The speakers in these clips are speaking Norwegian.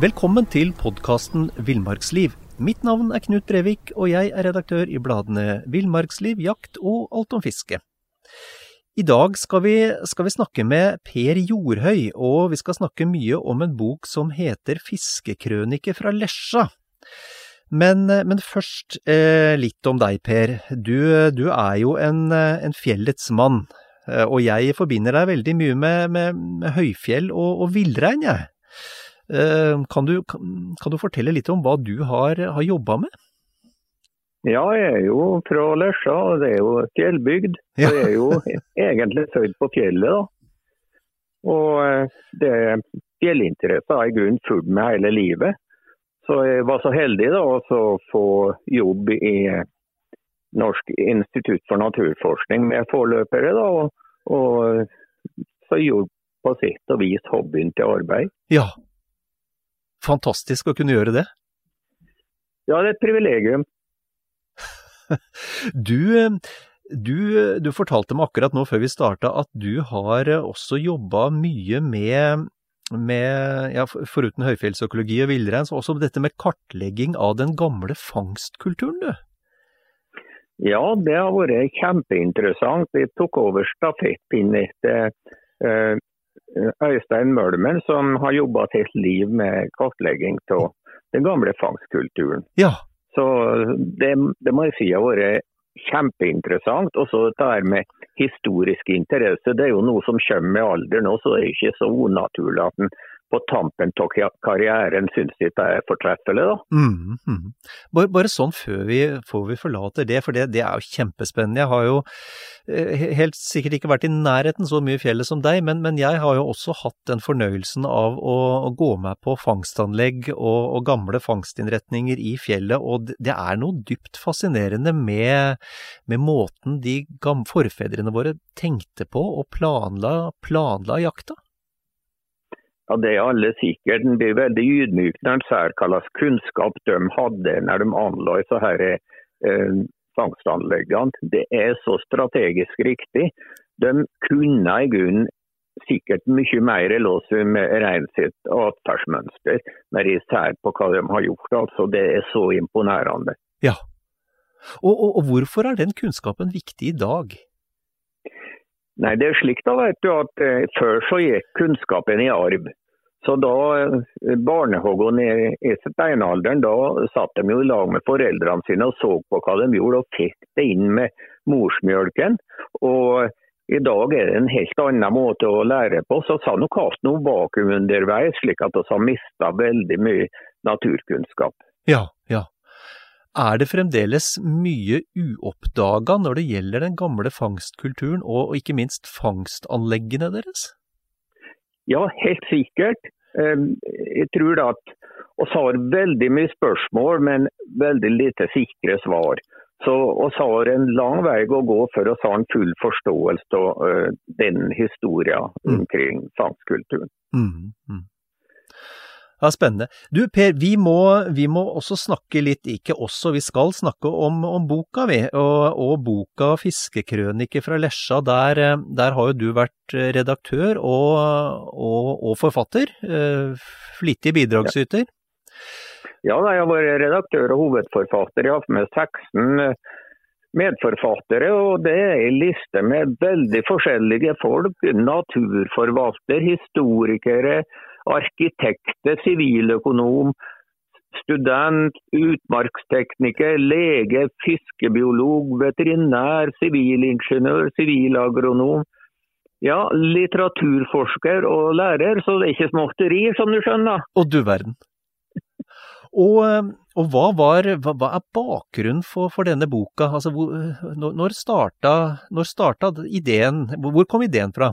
Velkommen til podkasten Villmarksliv. Mitt navn er Knut Brevik, og jeg er redaktør i bladene Villmarksliv, Jakt og Alt om fiske. I dag skal vi, skal vi, snakke med Per Jordhøy, og vi skal snakke mye om en bok som heter Fiskekrønike fra Lesja. Men, men først eh, litt om deg, Per. Du, du er jo en, en, fjellets mann, og jeg forbinder deg veldig mye med, med, med høyfjell og, og villrein, jeg. Eh, kan du, kan du, fortelle litt om hva du har, har jobba med? Ja, jeg er jo fra Lesja, og det er jo fjellbygd. Ja. Jeg er jo egentlig født på fjellet, da. Og eh, det er fjellinteresser har jeg grunnen fulgt med hele livet. Så jeg var så heldig da å få jobb i Norsk institutt for naturforskning med forløpere. da, og, og så gjorde på sitt og vis hobbyen til arbeid. Ja, fantastisk å kunne gjøre det? Ja, det er et privilegium. du, du, du, fortalte meg akkurat nå før vi starta at du har også jobba mye med, med ja, foruten høyfjellsøkologi og villrein, så også dette med kartlegging av den gamle fangstkulturen, du? Ja, det har vært kjempeinteressant. Vi tok over stafettpinnen etter uh, Øystein Mølmen, som har jobba et helt liv med kartlegging av den gamle fangstkulturen. Ja. Så det, det, må jeg si har vært kjempeinteressant. Og så dette med historisk interesse. Det er jo noe som kommer med alderen òg, så det er ikke så unaturlig at en på tampen av karrieren syns de det er fortreffelig, da. Mm, mm. Bare, bare, sånn før vi, før vi, forlater det, for det, det, er jo kjempespennende. Jeg har jo eh, helt sikkert ikke vært i nærheten så mye i fjellet som deg, men, men jeg har jo også hatt den fornøyelsen av å, å gå med på fangstanlegg og, og, gamle fangstinnretninger i fjellet, og det er noe dypt fascinerende med, med måten de forfedrene våre tenkte på og planla, planla jakta. Ja, Det er alle sikkert. Det blir veldig ydmyk når en ser hva slags kunnskap de hadde når de anla disse her, eh. Det er så strategisk riktig. De kunne i grunnen sikkert mye mer låse med rein sitt atferdsmønster, når de ser på hva de har gjort. Altså, det er så imponerende. Ja, og, og, og hvorfor er den kunnskapen viktig i dag? Nei, det er slik da, vet du, at eh, Før så gikk kunnskapen i arv. Så da eh, barnehagene i, i steinalderen, da satt de jo i lag med foreldrene sine og så på hva de gjorde, og fikk det inn med morsmjølken. Og i dag er det en helt annen måte å lære på. Så sa nok hatt noe vakuum underveis, slik at vi har mista veldig mye naturkunnskap. Ja. Er det fremdeles mye uoppdaga når det gjelder den gamle fangstkulturen, og ikke minst fangstanleggene deres? Ja, helt sikkert. Jeg tror at vi har veldig mye spørsmål, men veldig lite sikre svar. Så vi har en lang vei å gå for å ha en full forståelse av den historien mm. omkring fangstkulturen. Mm, mm. Ja, Spennende. Du Per, vi må, vi må, også snakke litt, ikke også, vi skal snakke om, om boka vi, og, og, boka 'Fiskekrønike fra Lesja'. Der, der, har jo du vært redaktør og, og, og forfatter. Eh, flittig bidragsyter. Ja, jeg har vært redaktør og hovedforfatter. Jeg har hatt med 16 medforfattere, og det er en liste med veldig forskjellige folk. Naturforvalter, historikere, arkitekter, siviløkonom, student, utmarkstekniker, lege, fiskebiolog, veterinær, sivilingeniør, sivilagronom. Ja, litteraturforsker og lærer, så det er ikke småtteri, som du skjønner. Og du verden. Og, og hva, var, hva, hva, er bakgrunnen for, for denne boka? Altså, hvor, når, starta, når starta ideen, hvor kom ideen fra?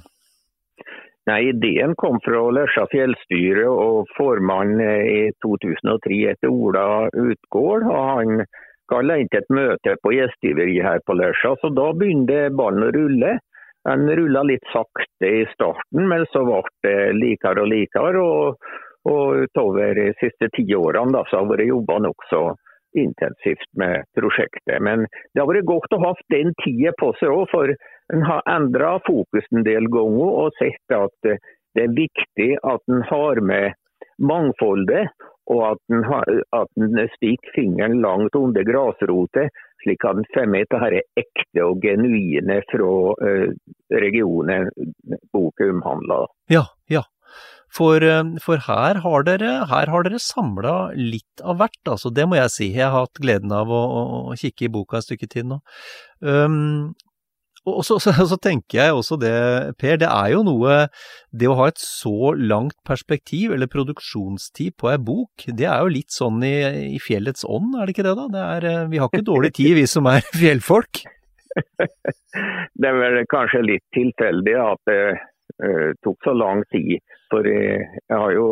Nei, Ideen kom fra Lesja fjellstyre og formann i 2003 etter Ola Utgård. og Han kalte inn til et møte på gjestgiveriet her på Lesja, så da begynte ballen å rulle. Den rulla litt sakte i starten, men så ble det likere og likere. Og, og utover de siste ti årene da, så har det vært nokså intensivt med prosjektet. Men det har vært godt å ha den tida på seg òg, for en har endra fokus en del ganger og sett at det er viktig at en har med mangfoldet, og at en, at en stikker fingeren langt under grasrota, slik at en får med dette ekte og genuine fra uh, regionen boka omhandler. Ja, ja. For, for, her har dere, her dere samla litt av hvert, altså. Det må jeg si. Jeg har hatt gleden av å, å kikke i boka et stykke tid nå. Um, og så, så, så, tenker jeg også det, Per, det er jo noe Det å ha et så langt perspektiv, eller produksjonstid, på ei bok, det er jo litt sånn i, i, fjellets ånd, er det ikke det da? Det er, eh, vi har ikke dårlig tid, vi som er fjellfolk? det er vel kanskje litt tilfeldig at det uh, tok så lang tid. For jeg, jeg har jo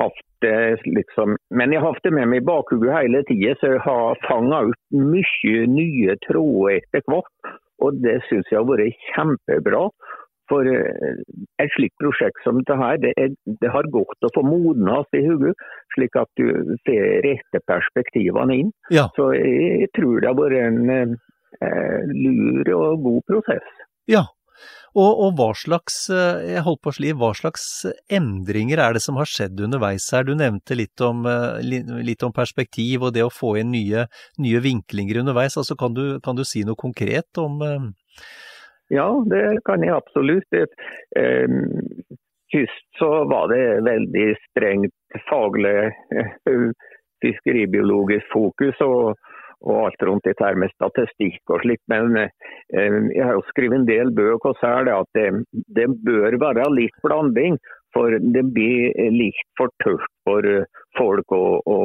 hatt det liksom Men jeg har hatt det med meg i bakhodet hele tida, så jeg har fanga ut mye nye tråder etter hvert. Og det syns jeg har vært kjempebra. For eh, et slikt prosjekt som dette det, er, det har godt å få modnes i hodet, slik at du ser rette perspektivene inn. Ja. Så jeg, tror det har vært en eh, lur og god prosess. Ja, og, og, hva slags eh, jeg holdt på å sli, hva slags endringer er det som har skjedd underveis her? Du nevnte litt om, eh, litt om perspektiv og det å få inn nye, nye vinklinger underveis. Altså, kan, du, kan, du, si noe konkret om ja, det kan jeg absolutt. Eh, først så var det veldig strengt faglig eh, fiskeribiologisk fokus. og, og alt rundt dette med statistikk og slikt. Men eh, jeg har jo skrevet en del bøker og så det at det, det, bør være litt blanding. For det blir litt for tørt for folk å, å,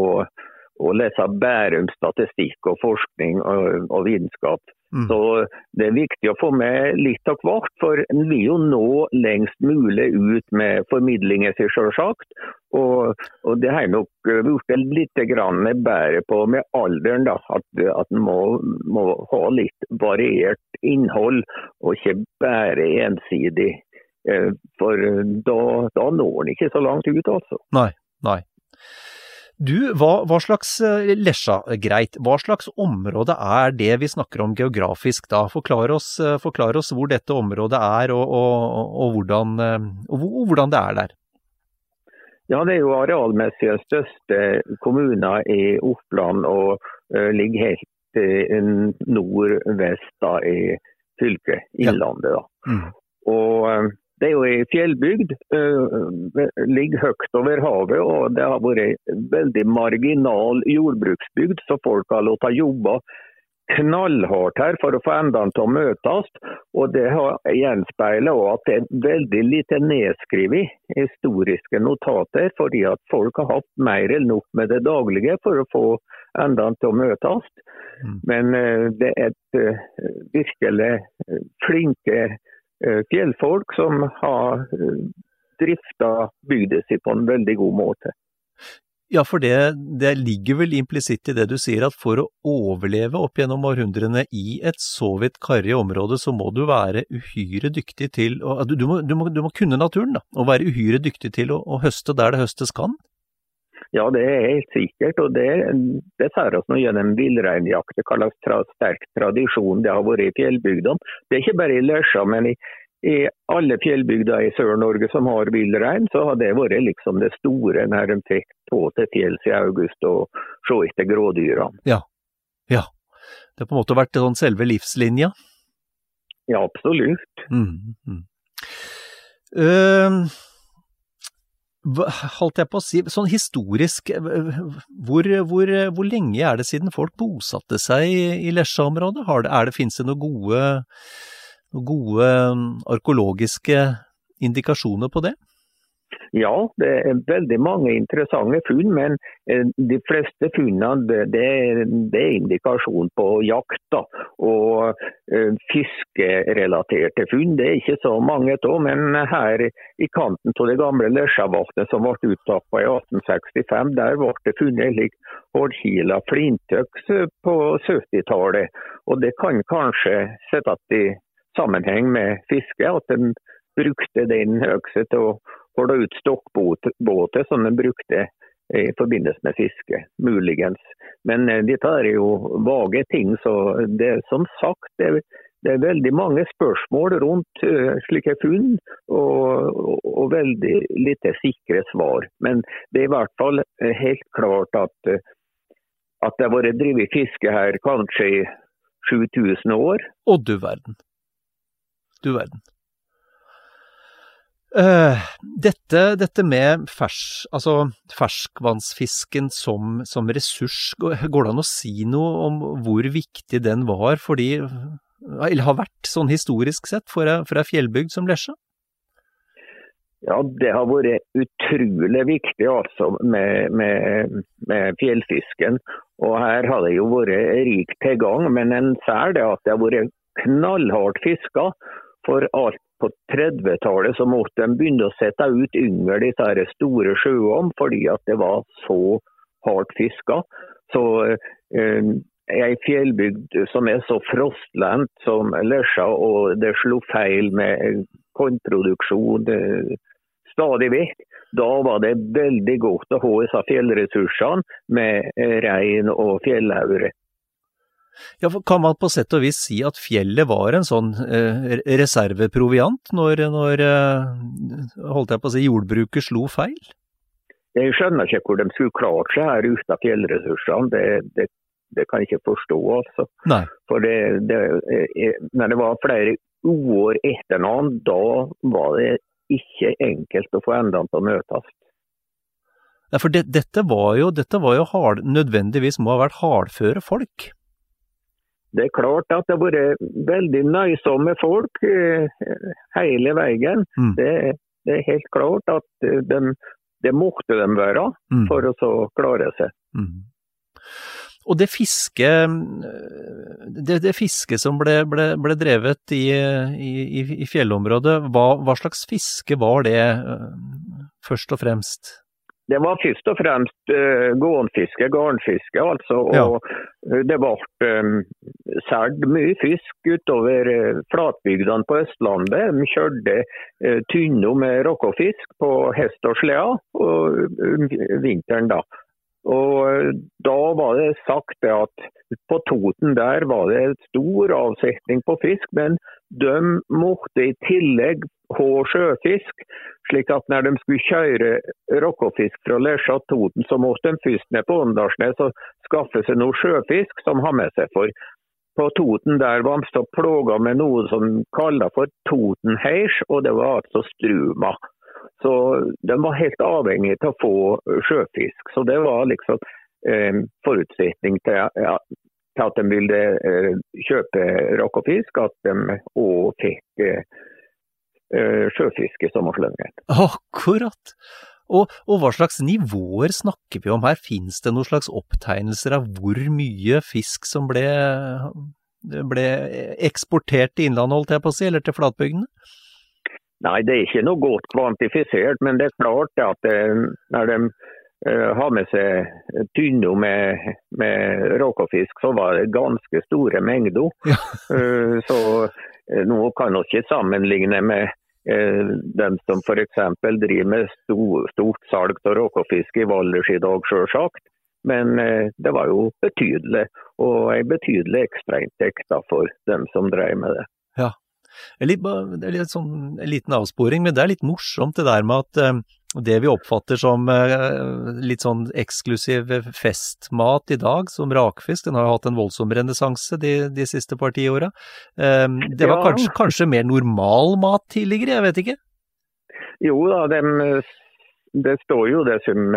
å lese Bærum statistikk og forskning og, og vitenskap. Mm. Så Det er viktig å få med litt av hvert, for en vil jo nå lengst mulig ut med formidlinger, selvsagt. Og, og, det har nok blitt litt bedre på med alderen, da, at, at en må, må, ha litt variert innhold, og ikke bare ensidig. Eh, for da, da når en ikke så langt ut, altså. Nei, nei. Du, hva, hva, slags eh, Lesja, greit, hva slags område er det vi snakker om geografisk da? Forklar oss, eh, forklar oss hvor dette området er og, og, og, hvordan, eh, og, hvordan, det er der. Ja, Det er jo arealmessig den største kommunen i Oppland og uh, ligger helt uh, nordvest i fylket, Innlandet. da. Mm. Og uh, det er jo ei fjellbygd, ligger høyt over havet og det har vært veldig marginal jordbruksbygd, så folk har latt jobbe knallhardt her for å få endene til å møtes. Og det har gjenspeilet at det er veldig lite nedskrevet historiske notater, fordi at folk har hatt mer enn nok med det daglige for å få endene til å møtes. Mm. Men uh, det er et uh, virkelig flinke Eh, fjellfolk som har eh, drifta bygda si på en veldig god måte. Ja, for det, det ligger vel implisitt i det du sier, at for å overleve opp gjennom århundrene i et så vidt karrig område, så må du være uhyre dyktig til å du, du, må, du, må, kunne naturen, da, og være uhyre dyktig til å, å høste der det høstes kan? Ja, det er helt sikkert. og Det, det tar oss nå gjennom villreinjakt. Hva slags sterk tradisjon. Det har vært i fjellbygdene. Det er ikke bare i Lesja, men i, i alle fjellbygder i Sør-Norge som har villrein, så har det vært liksom det store når de fikk på til fjells i august og se etter grådyrene. Ja, ja. Det har på en måte vært sånn selve livslinja? Ja, absolutt. Mm, mm. Uh, holdt jeg på å si, sånn historisk, hvor, hvor, hvor, lenge er det siden folk bosatte seg i, i Lesja-området? Det, Fins det noen gode, noen gode arkeologiske indikasjoner på det? Ja, det er veldig mange interessante funn, men eh, de fleste funnene det, det er indikasjon på jakt da, og uh, fiskerelaterte funn. Det er ikke så mange av, men her i kanten av det gamle Lesjavatnet som ble uttappa i 1865, der ble det funnet slik hårdkila flintøks på 70-tallet. Og Det kan kanskje settes i sammenheng med fiske, at de brukte den øksa til å holde ut stokkbåter som de brukte i forbindelse med fiske, muligens. Men eh, dette er jo vage ting, så det som sagt det, det er veldig mange spørsmål rundt uh, slike funn, og, og, og, veldig lite sikre svar. Men det er i hvert fall helt klart at, at det har vært drevet fiske her kanskje i 7000 år. Og du verden. Du verden. Uh, dette, dette, med fers, altså ferskvannsfisken som, som, ressurs, går det an å si noe om hvor viktig den var for de, eller har vært sånn historisk sett, for ei fjellbygd som Lesja? Ja, det har vært utrolig viktig altså med, med, med, fjellfisken. Og her har det jo vært rik tilgang, men en ser det at det har vært knallhardt fiska for alt på 30-tallet så måtte de begynne å sette ut yngel i disse store sjøene fordi at det var så hardt fiska. Så eh, ei fjellbygd som er så frostlendt som Lesja, og det slo feil med kornproduksjon stadig vekk, da var det veldig godt å ha disse fjellressursene med rein og fjellaure. Ja, Kan man på sett og vis si at fjellet var en sånn eh, reserveproviant når, når eh, holdt jeg på å si, jordbruket slo feil? Jeg skjønner ikke hvor de skulle klart seg her uten fjellressursene. Det, det, det, kan jeg ikke forstå. altså. Nei. Det, det, eh, når det var flere år etter hverandre, da var det ikke enkelt å få endene til å møtes. Ja, for det, dette var jo, dette var jo hard, nødvendigvis må ha vært hardføre folk? Det er klart at det har vært veldig nøysomme folk eh, hele veien. Mm. Det, det, er helt klart at eh, de, det måtte de være mm. for å så klare seg. Mm. Og det fisket det, det fiske som ble, ble, ble drevet i, i, i fjellområdet, hva, hva, slags fiske var det eh, først og fremst? Det var først og fremst uh, gåenfiske, garnfiske altså. Og ja. det ble um, solgt mye fisk utover uh, flatbygdene på Østlandet. De kjørte uh, tynner med råkkefisk på hest og slede um, vinteren da. Og Da var det sagt at på Toten der var det stor avsetning på fisk, men de måtte i tillegg ha sjøfisk. slik at når de skulle kjøre råkkefisk fra Lesja til Toten, så måtte de først ned på Åndalsnes og skaffe seg noe sjøfisk som har med seg. for på Toten der var de så plaga med noe som kalles for totenheis, og det var altså struma. Så de var helt avhengig av å få sjøfisk. Så det var liksom eh, forutsetning til, ja, til, at de ville eh, kjøpe fisk, at de òg fikk eh, sjøfiske som sommersløngen. Akkurat! Og, og, hva slags nivåer snakker vi om her? Fins det noen slags opptegnelser av hvor mye fisk som ble, ble eksportert til Innlandet, holdt jeg på å si, eller til flatbygdene? Nei, det er ikke noe godt kvantifisert, men det er klart at eh, når de uh, har med seg tynner med, med råkkefisk, så var det ganske store mengder. Ja. uh, så uh, nå kan vi ikke sammenligne med dem de som f.eks. driver med stort salg av råkkefisk i Valdres i dag, sjølsagt. Men eh, det var jo betydelig, og en betydelig ekstrainntekt for dem som drev med det. Ja, det er litt, sånn, en liten avsporing, men det er litt morsomt det der med at, eh, det vi oppfatter som litt sånn eksklusiv festmat i dag, som rakfisk, den har jo hatt en voldsom renessanse de, de, siste par tiåra. Det var kanskje, kanskje, mer normal mat tidligere, jeg vet ikke? Jo da, de det står jo det som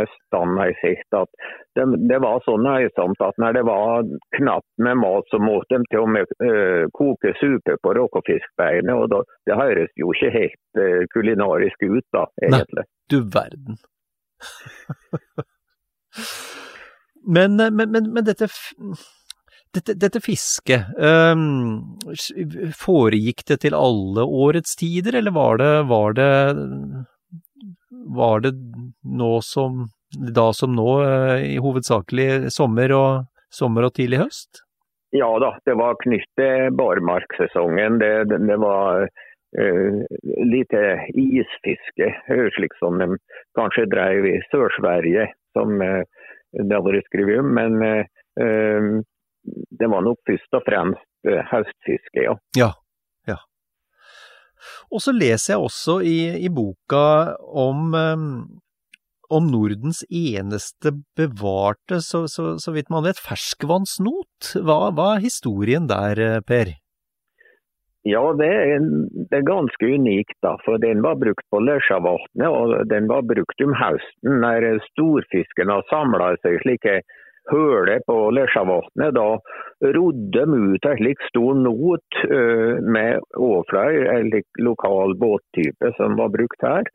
i sikt at det, det, var så nøysomt at når det var knapt med mat, så måtte de til og med uh, koke suppe på råkefiskbeinet. og da, Det høres jo ikke helt uh, kulinarisk ut, da, egentlig. Nei, du verden. men, men, men, men, dette dette, dette fisket, um, foregikk det til alle årets tider, eller var det, var det var det nå som, da som nå, eh, i hovedsakelig sommer og, sommer og tidlig høst? Ja da, det var knyttet barmarksesongen. Det, det, det var uh, lite isfiske, slik som de kanskje drev i Sør-Sverige, som uh, det har vært skrevet om. Men uh, det var nok først og fremst høstfiske, ja. ja. Og så leser jeg også i, i boka om, um, om Nordens eneste bevarte, så, så, så, vidt man vet, ferskvannsnot. Hva, hva, er historien der, eh, Per? Ja, det er, det er, ganske unikt, da, for den var brukt på Lesjavatnet. Og den var brukt om høsten når storfisken har samla seg slike hølet på Lesjavatnet. Da rodde de ut en slik stor not med Åfløy, en lokal båttype som var brukt her.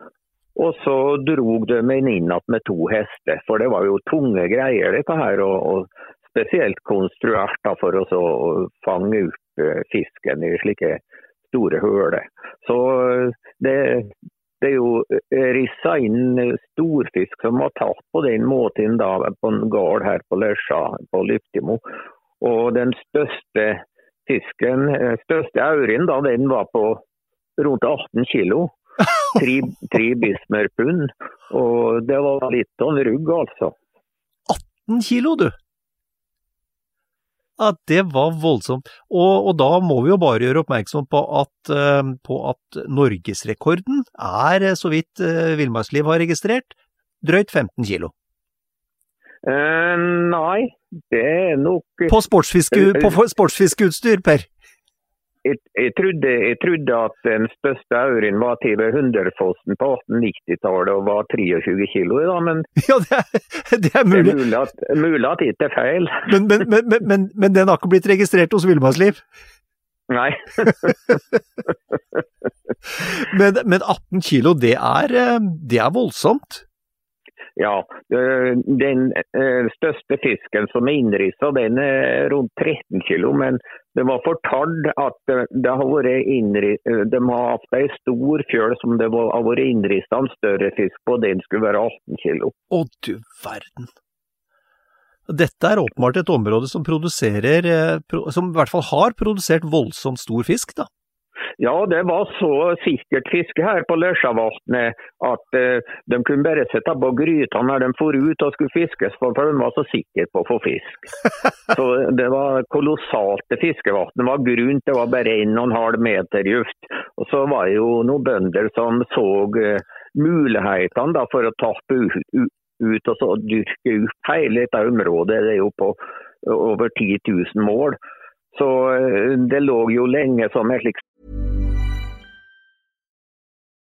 Og så drog de inn igjen med to hester, for det var jo tunge greier dette her. Og, og spesielt konstruert da, for å fange uh, fisken i slike store høler. Så det, det er jo eh, rissa inn storfisk som var tatt på den måten da, på en gård her på Lesja, på Lyftimo. Og den største fisken, eh, største auren, da, den var på rundt 18 kilo. Tre, tre bismerpund. Og det var litt av en rugg, altså. 18 kilo, du! Ja, det var voldsomt. Og, og, da må vi jo bare gjøre oppmerksom på at, uh, på at norgesrekorden er, så vidt uh, Villmarksliv har registrert, drøyt 15 kilo. Uh, nei, det er nok På, sportsfiske, på sportsfiskeutstyr, Per? Jeg, jeg, trodde, jeg, trodde, at den største auren var ved Hunderfossen på 1890-tallet og var 23 kilo, da, men ja, det, er, det er mulig. Det er mulig at, mulig at det er feil. Men, men, men, men, den har ikke blitt registrert hos Villmarksliv? Nei. men, 18 kilo, det er, eh, det er voldsomt? Ja, den største fisken som er innrissa, den er rundt 13 kilo. Men det var fortalt at det har vært innri, de har hatt ei stor fjøl som det har vært innrista en større fisk på. Den skulle være 18 kilo. Å du verden. Dette er åpenbart et område som produserer, eh, som i hvert fall har produsert voldsomt stor fisk, da? Ja, det var så sikkert fiske her på Lesjavatnet at uh, de kunne bare sette på gryta når de for ut og skulle fiskes, for de var så sikre på å få fisk. så Det var kolossalt. Det fiskevannet var grunt, det var bare 1,5 meter dypt. Og så var det jo noen bønder som så uh, mulighetene da, for å tappe ut, ut og så dyrke opp hele dette området. Det er jo på over 10 000 mål. Så uh, det lå jo lenge som et slikt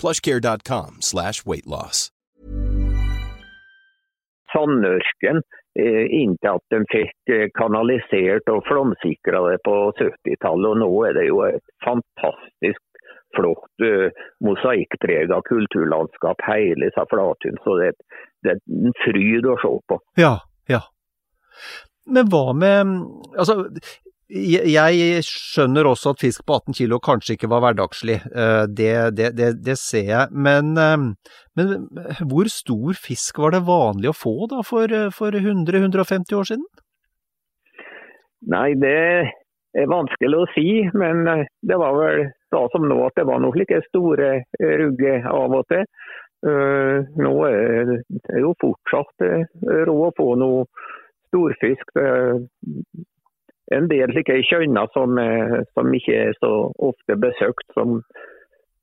plushcare.com slash weightloss. sandørken inntil at de fikk kanalisert og flomsikra det på 70-tallet. Og nå er det jo et fantastisk flott uh, mosaikkprega kulturlandskap, hele disse flatun. Så det, det, er en fryd å se på. Ja, ja. Men hva med Altså, jeg skjønner også at fisk på 18 kilo kanskje ikke var hverdagslig, det, det, det, det ser jeg. Men, men, hvor stor fisk var det vanlig å få da for, for 100-150 år siden? Nei, det er vanskelig å si, men det var vel da som nå at det var noen slike store rugger av og til. Nå er det jo fortsatt råd å få noe storfisk en del slike kjønner som, eh, som, ikke er så ofte besøkt, som,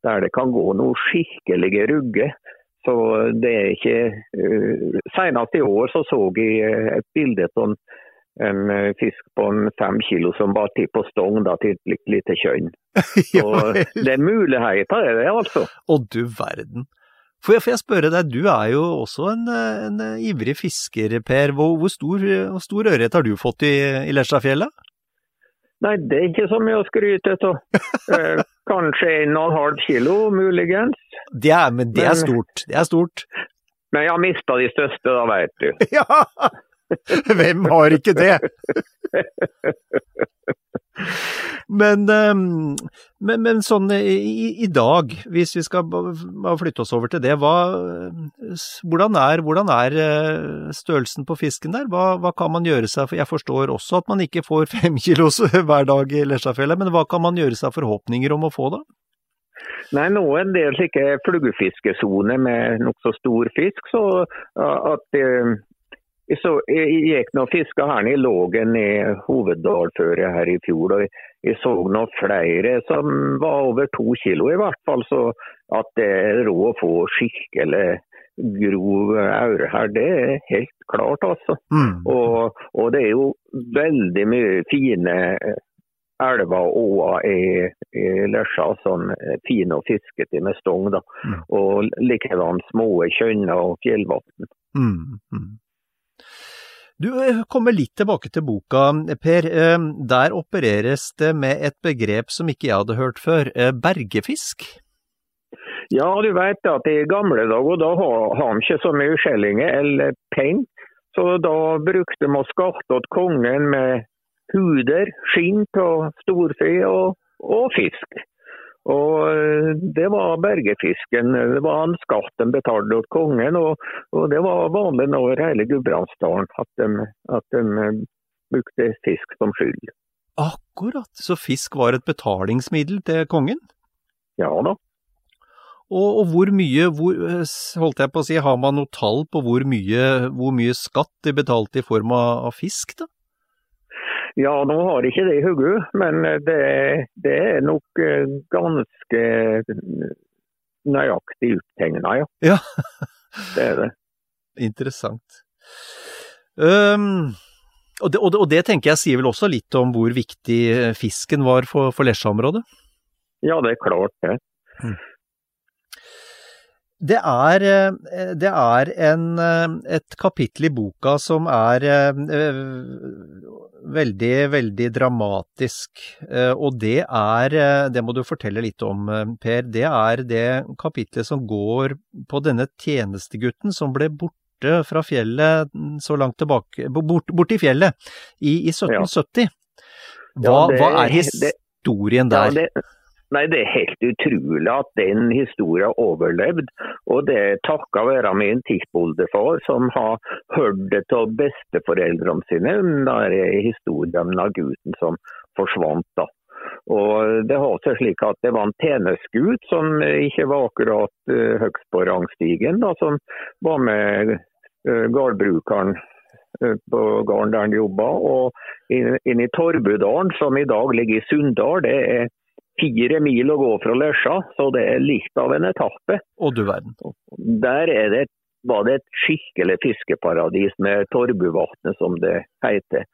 der det kan gå noe skikkelige rugger. Så det er ikke uh, Senest i år så, så jeg eh, et bilde av en fisk på en fem kilo som var til på stong da, til et lite kjønn. Så det er muligheter, er det altså. Å du verden. For jeg, for jeg spørre deg, du er jo også en, en ivrig fisker, Per. Hvor, hvor stor, hvor stor ørret har du fått i, i Lesjafjellet? Nei, det er ikke så mye å skryte av. Eh, kanskje en og en halv kilo, muligens. Det er, men det er stort. Det er stort. Men jeg har mista de største, da veit du. Ja! Hvem har ikke det? Men, ehm, men, men sånn i, i, dag, hvis vi skal flytte oss over til det, hva, hvordan, er, hvordan, er, eh, størrelsen på fisken der? Hva, hva, kan man gjøre seg for Jeg forstår også at man ikke får fem kilos hver dag i Lesjafjellet, men hva kan man gjøre seg forhåpninger om å få da? Nei, nå er en del slike fluggefiskesoner med nokså stor fisk, så at eh, så gikk nå fiska her i Lågen i hoveddalføret her i fjor. og Jeg så nå flere som var over to kilo i hvert fall. Så at det er råd å få skikkelig grov aure her, det er helt klart, altså. Mm. Og, og, det er jo veldig mye fine elver og åer i, i Lesja. Sånn fine å fiske til med stong. da. Mm. Og likedan små kjønner og fjellvatn. Mm. Du eh, kommer litt tilbake til boka, Per. Eh, der opereres det med et begrep som ikke jeg hadde hørt før, eh, bergefisk? Ja, du vet at i gamle dager da har han ikke så mye skjellinger eller penger. Så da brukte man skatte til kongen med huder, skinn av storfe og, og fisk. Og eh, Det var bergefisken. Det var en skatt de betalte til kongen. Og, og, det var vanlig over hele Gudbrandsdalen at, de, at de eh, brukte fisk som skyld. Akkurat. Så fisk var et betalingsmiddel til kongen? Ja da. Og, og, hvor mye, hvor, eh, holdt jeg på å si, har man noe tall på hvor mye, hvor mye skatt de betalte i form av, av fisk, da? Ja, nå har jeg ikke det i hodet, men det, det, er nok eh, ganske nøyaktig uttegna, ja. ja. det er det. Interessant. Um, og, det, og, det, og, det, tenker jeg sier vel også litt om hvor viktig fisken var for, for Lesja-området? Ja, det er klart det. Mm. Det er, eh, det er en, eh, et kapittel i boka som er eh, veldig, veldig dramatisk. Og det er, det må du fortelle litt om, Per, det er det kapitlet som går på denne tjenestegutten som ble borte fra fjellet så langt tilbake, bort, bort i fjellet i, i 1770. Hva, ja, det, hva er historien der? Ja, det, Nei, Det er helt utrolig at den historien har overlevd. Og det er takket være min tippoldefar, som har hørt det av besteforeldrene sine, den historien av gutten som forsvant. da. Og Det har seg slik at det var en tjenestegutt som ikke var akkurat uh, høyst på rangstigen, da, som var med uh, gårdbrukeren uh, på gården der han jobba. Og inn, inn i Torbudalen, som i dag ligger i Sunndal, det er fire mil å gå fra Lesja, så det er litt av en etappe. Og du verden. Der det, var det et skikkelig fiskeparadis med Torbuvatnet, som det heter.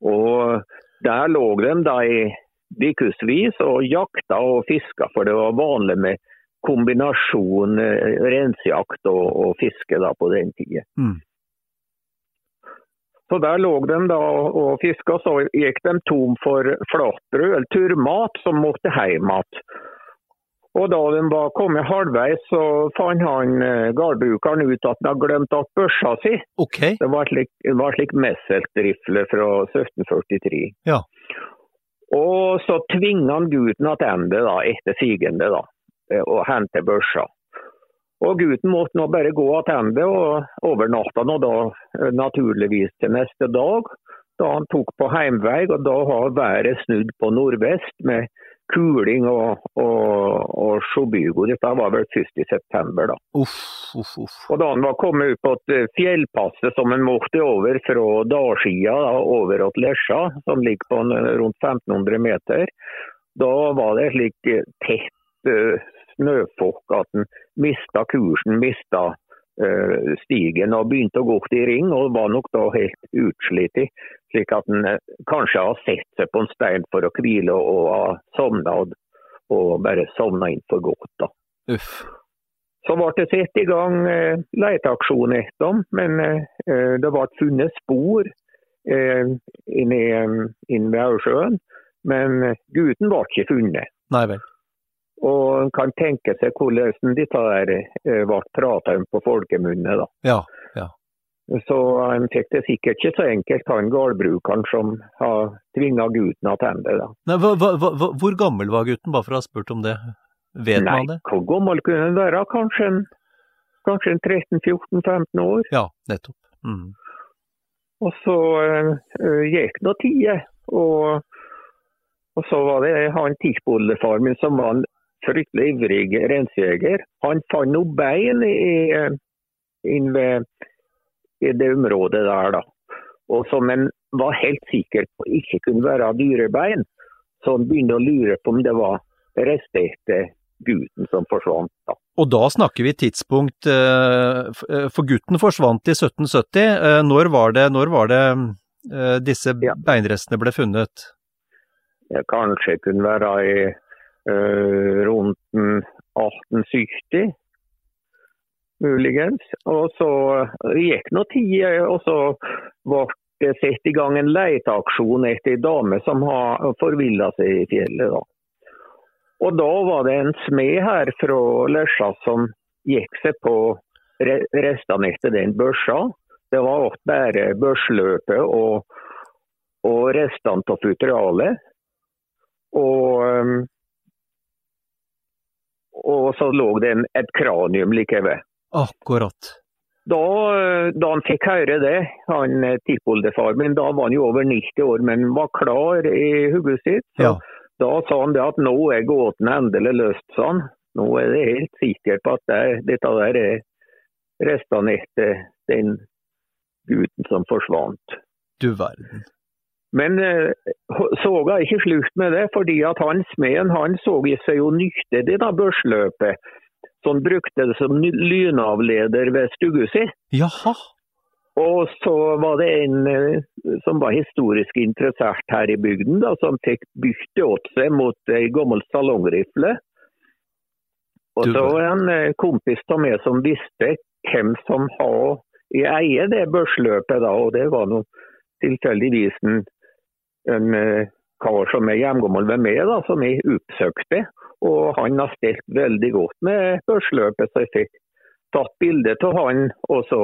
Og der lå de da i ukevis og jakta og fiska, for det var vanlig med kombinasjon rensejakt og, og, fiske da på den tida. Mm. Så der lå de da og fiska, så gikk de tom for flatbrød eller turmat som måtte hjem igjen. Og da de var kommet halvveis, så fant han eh, gårdbrukeren ut at han hadde glemt at børsa si. Okay. Det var slik, det var slik Messelt-rifle fra 1743. Ja. Og så tvinga han gutten tilbake etter sigende da, eh, og hente børsa. Og gutten måtte nå bare gå tilbake og overnatta nå da eh, naturligvis til neste dag. Da han tok på heimvei, og da har været snudd på nordvest med kuling og, og, og sjobygo. Dette var vel først i september, da. Uff, uff, uff. Og da han var kommet ut på et eh, fjellpasset som han måtte over fra dalskia da, over til Lesja, som ligger på en, rundt 1500 meter, da var det slik eh, tett snøfokk at han mista kursen, mista uh, stigen og begynte å gå i ring, og var nok da helt utslitt. Slik at han uh, kanskje har sett seg på en stein for å hvile og, har sovna og, og bare sovna inn for godt. da. Uff. Så ble det satt i gang eh, leteaksjon etter dem, men eh, det ble funnet spor eh, inni, eh, inn ved Aursjøen. Men eh, gutten ble ikke funnet. Nei vel. Og en kan tenke seg hvordan dette der eh, ble prata om på folkemunne. da. Ja, ja. Så han fikk det sikkert ikke så enkelt, han gårdbrukeren som har tvinga gutten tilbake. hvor gammel var gutten, bare for å ha spurt om det? Vet Nei, man det? hvor gammel kunne han være? Kanskje kanskje en 13-14-15 år? Ja, nettopp. Mm. Og så uh, gikk nå tida, og, og så var det han tidsboldefar min som var en fryktelig ivrig reinsjeger. Han fant noe bein i, eh, inn ved i det området der, da. Og som en var helt sikker på ikke kunne være dyrebein. Så han begynte å lure på om det var rester etter gutten som forsvant. da. Og da snakker vi tidspunkt eh, eh, For gutten forsvant i 1770. Eh, Når var det, når var det disse beinrestene ble funnet? Det kanskje kunne være i rundt 1870, muligens. Og så gikk nå tid, og så ble det satt i gang en leteaksjon etter ei dame som har forvilla seg i fjellet. da. Og da var det en smed her fra Lesja som gikk seg på restene etter den børsa. Det var bare børsløpet og, og restene av futteralet. Og, um, og så lå det et kranium like ved. Akkurat. Da, eh, da han fikk høre det, han eh, tippoldefar min, da var han jo over 90 år, men var klar i hodet sitt. Så Ja. Da sa han det at nå er gåten endelig løst, sa han. Nå er det helt sikkert på at det, dette der er restene etter den gutten som forsvant. Du verden. Men eh, soga er ikke slutt med det, fordi at han smeden han så i seg jo nytte det da børsløpet. Så han brukte det som lynavleder ved stua si. Jaha. Og så var det en eh, som var historisk interessert her i bygden, da, som fikk bytte åt seg mot ei gammel salongrifle. Og så var det en kompis av meg som visste hvem som har i eie det børsløpet, da, og det var nå tilfeldigvis en, en eh, kar som er hjemgammel ved meg, da, som jeg oppsøkte. Og han har stelt veldig godt med børsløpet, så jeg fikk tatt bilde av han. og så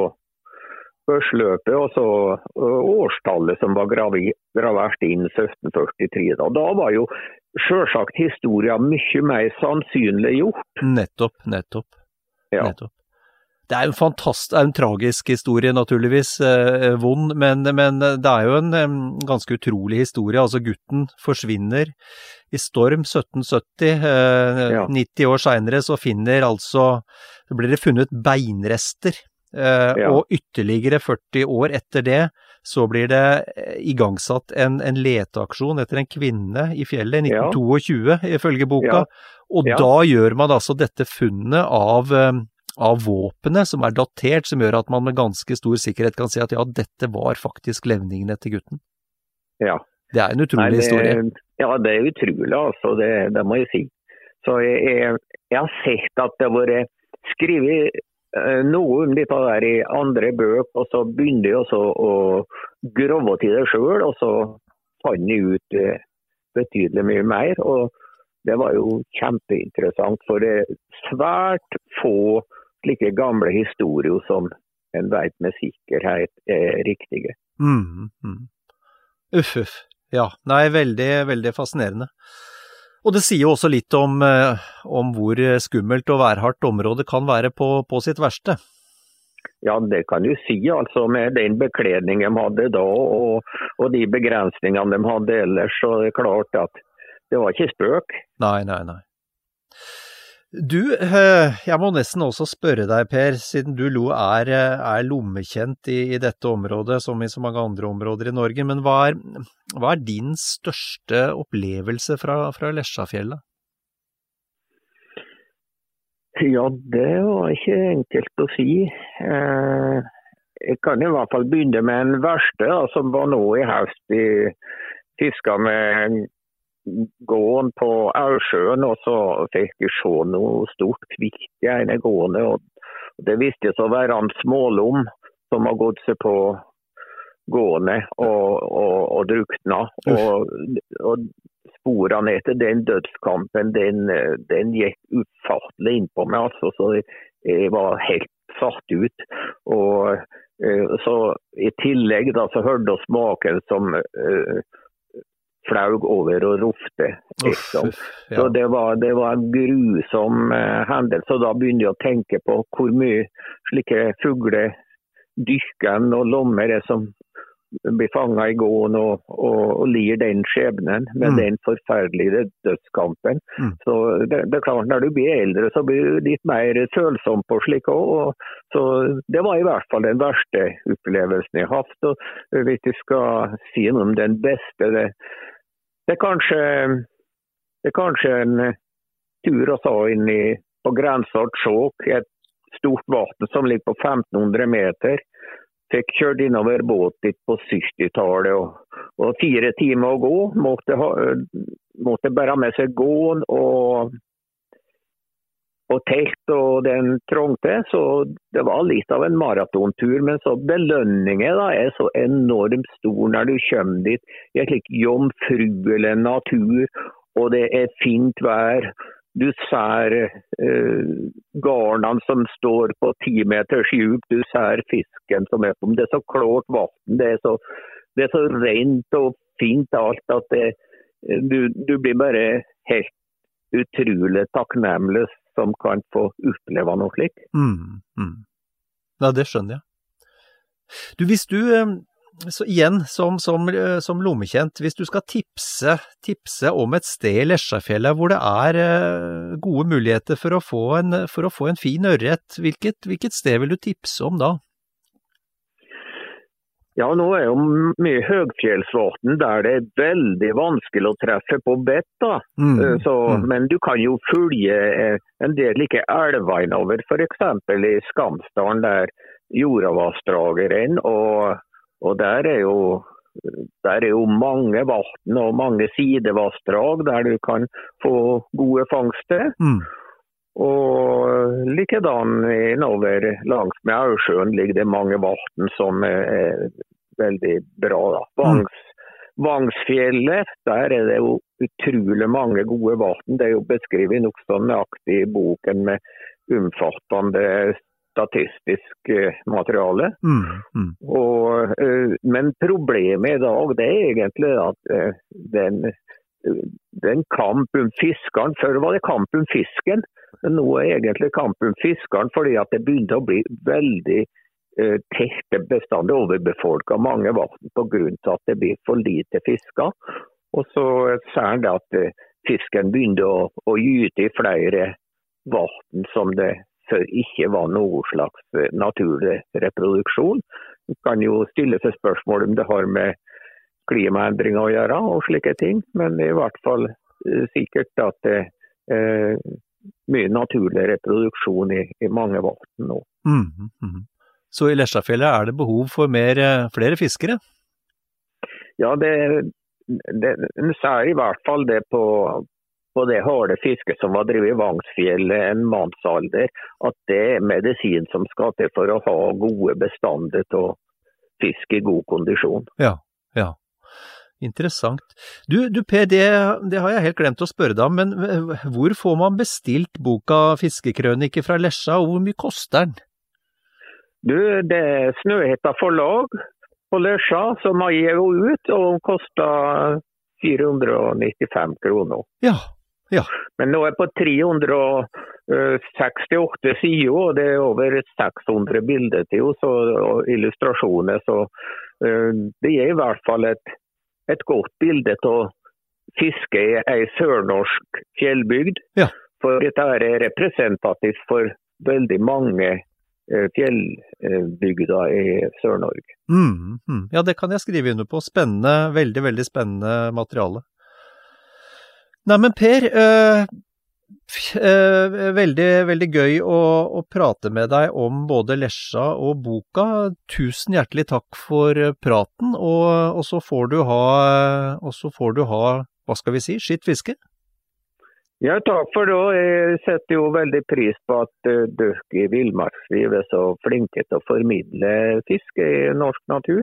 børsløpet og så årstallet som var gravert inn 1743. Da, da var jo selvsagt historien mye mer sannsynliggjort. Nettopp, nettopp. Ja. nettopp. Det er jo en det er en tragisk historie, naturligvis. Eh, vond, men, men det er jo en em, ganske utrolig historie. Altså, gutten forsvinner i storm 1770. Eh, Ja. 90 år seinere så finner altså Så blir det funnet beinrester. Eh, Ja. Og ytterligere 40 år etter det så blir det eh, igangsatt en, en leteaksjon etter en kvinne i fjellet i Ja. 1922, ifølge boka. Ja. Og Ja. da gjør man altså dette funnet av, av våpenet, som er datert, som gjør at man med ganske stor sikkerhet kan si at ja, dette var faktisk levningene til gutten. Ja. Det er en utrolig Nei, det, historie. Ja, det er utrolig, altså. Det, det må jeg si. Så jeg, jeg, jeg har sett at det har vært skrevet noe om dette der i andre bøker, og så begynte jeg også å grove til det sjøl. Og så fant jeg ut eh, betydelig mye mer. og Det var jo kjempeinteressant, for det er svært få slike gamle historier som en veit med sikkerhet er riktige. Mm, mm. Uff, uff. Ja. Nei, veldig, veldig fascinerende. Og det sier jo også litt om, eh, om hvor skummelt og værhardt området kan være på, på sitt verste. Ja, det kan du si. altså Med den bekledningen de hadde da og, og de begrensningene de hadde ellers, så er det klart at det var ikke spøk. Nei, nei, nei. Du, eh, jeg må nesten også spørre deg, Per, siden du er, er lommekjent i, i, dette området, som i så mange andre områder i Norge, men hva er, hva er din største opplevelse fra, fra Lesjafjellet? Ja, det var ikke enkelt å si. Eh, jeg kan i hvert fall begynne med den verste, som var nå i høst. Vi fiska med gåen på Aursjøen, og så fikk jeg se noe stort kvikt i ene gående. og Det viste seg å være en smålom som har gått seg på gående og, og, og drukna. Og, og sporene etter den dødskampen den, den gikk ufattelig innpå meg. altså, så Jeg var helt satt ut. og uh, så I tillegg da, så hørte vi maken som uh, flaug over og rofte. Liksom. Uff, ja. Så det var, det var, en grusom eh, hendelse. og Da begynner jeg å tenke på hvor mye slike fugler, dykken og lommer er som blir fanga i gåen og, og, og, lir den skjebnen med mm. den forferdelige dødskampen. Mm. Så det, det, er klart Når du blir eldre, så blir du litt mer følsom på slik òg. Så det var i hvert fall den verste opplevelsen jeg har hatt. Og hvis du skal si noe om den beste, det, det er kanskje, det er kanskje en eh, tur å ta inn i, på grensa til Skjåk, et stort vann som ligger på 1500 meter. Fikk kjørt innover båt dit på 70-tallet. Og, og, fire timer å gå. Måtte, ha, måtte bære med seg gåen og, og telt og den trengte. Så det var litt av en maratontur. Men så belønningen da, er så enormt stor når du kommer dit i et slik jomfruelig natur, og det er fint vær. Du ser eh, garnene som står på ti meters djup, du ser fisken som er på Det er så klart vann, det, det, er så rent og fint alt at det, du, du, blir bare helt utrolig takknemlig som kan få oppleve noe slikt. Mm, mm. Ja, det skjønner jeg. Du, hvis du eh, så igjen, som, som, eh, som, lommekjent, hvis du skal tipse, tipse om et sted i Lesjafjellet hvor det er eh, gode muligheter for å få en, å få en fin ørret, hvilket, hvilket, sted vil du tipse om da? Ja, nå er jo mye høgfjellsvann der det er veldig vanskelig å treffe på bett. Mm, eh, mm. Men du kan jo følge en del like elver innover, f.eks. i Skamsdalen der Joravassdraget renner. og og der er jo, der er jo mange vann og mange sidevassdrag der du kan få gode fangster. Mm. Og likedan innover langs med Aursjøen ligger det mange vann som er veldig bra. Mm. Vangs, Vangsfjellet, der er det jo utrolig mange gode vann. Det er jo beskrevet nokså nøyaktig i boken med omfattende statistisk eh, materiale. Mm, mm. Og, eh, men problemet i dag det er egentlig at eh, den, en kamp om fiskeren Før var det kamp om fisken, men nå er det egentlig kamp om fiskeren fordi at det begynte å bli veldig uh, tette bestander, overbefolka mange vann pga. at det blir for lite fisker. Og så ser en at uh, fisken begynner å, å gyte i flere vann som det før ikke var noe slags eh, naturlig reproduksjon. Man kan jo stille seg spørsmål om det har med klimaendringer å gjøre og slike ting, men i hvert fall eh, sikkert at det er mye naturlig reproduksjon i, i mange vann nå. Mm, mm. Så i Lesjafjellet er det behov for mer, eh, flere fiskere? Ja, det, det, en er i hvert fall det på, på det harde fisket som var drevet i Vangsfjellet en mannsalder, at det er medisin som skal til for å ha gode bestander av fisk i god kondisjon. Ja. Interessant. Du, du Per, det, det, har jeg helt glemt å spørre deg om, men hvor får man bestilt boka 'Fiskekrønike fra Lesja', og hvor mye koster den? Du, det er Snøhetta forlag på Lesja som har gitt ut, og den koster 495 kroner. Ja, ja. Men nå er det på 368 sider, og det er over 600 bilder til og illustrasjoner. Så det er i hvert fall et et godt bilde av fiske i ei sørnorsk fjellbygd. Ja. For dette er representativt for veldig mange eh, fjellbygder i Sør-Norge. Mm, mm. Ja, det kan jeg skrive under på. Spennende, veldig, veldig spennende materiale. Nei, men Per, Eh, veldig, veldig gøy å, å, prate med deg om både Lesja og boka. Tusen hjertelig takk for praten, og, og, så får du ha, og så får du ha, hva skal vi si, skitt fiske? Ja, takk for det. Jeg setter jo veldig pris på at uh, dere i Villmarksliv er så flinke til å formidle fiske i norsk natur.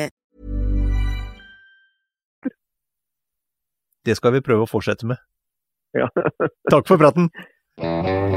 Det skal vi prøve å fortsette med. Ja. Takk for praten.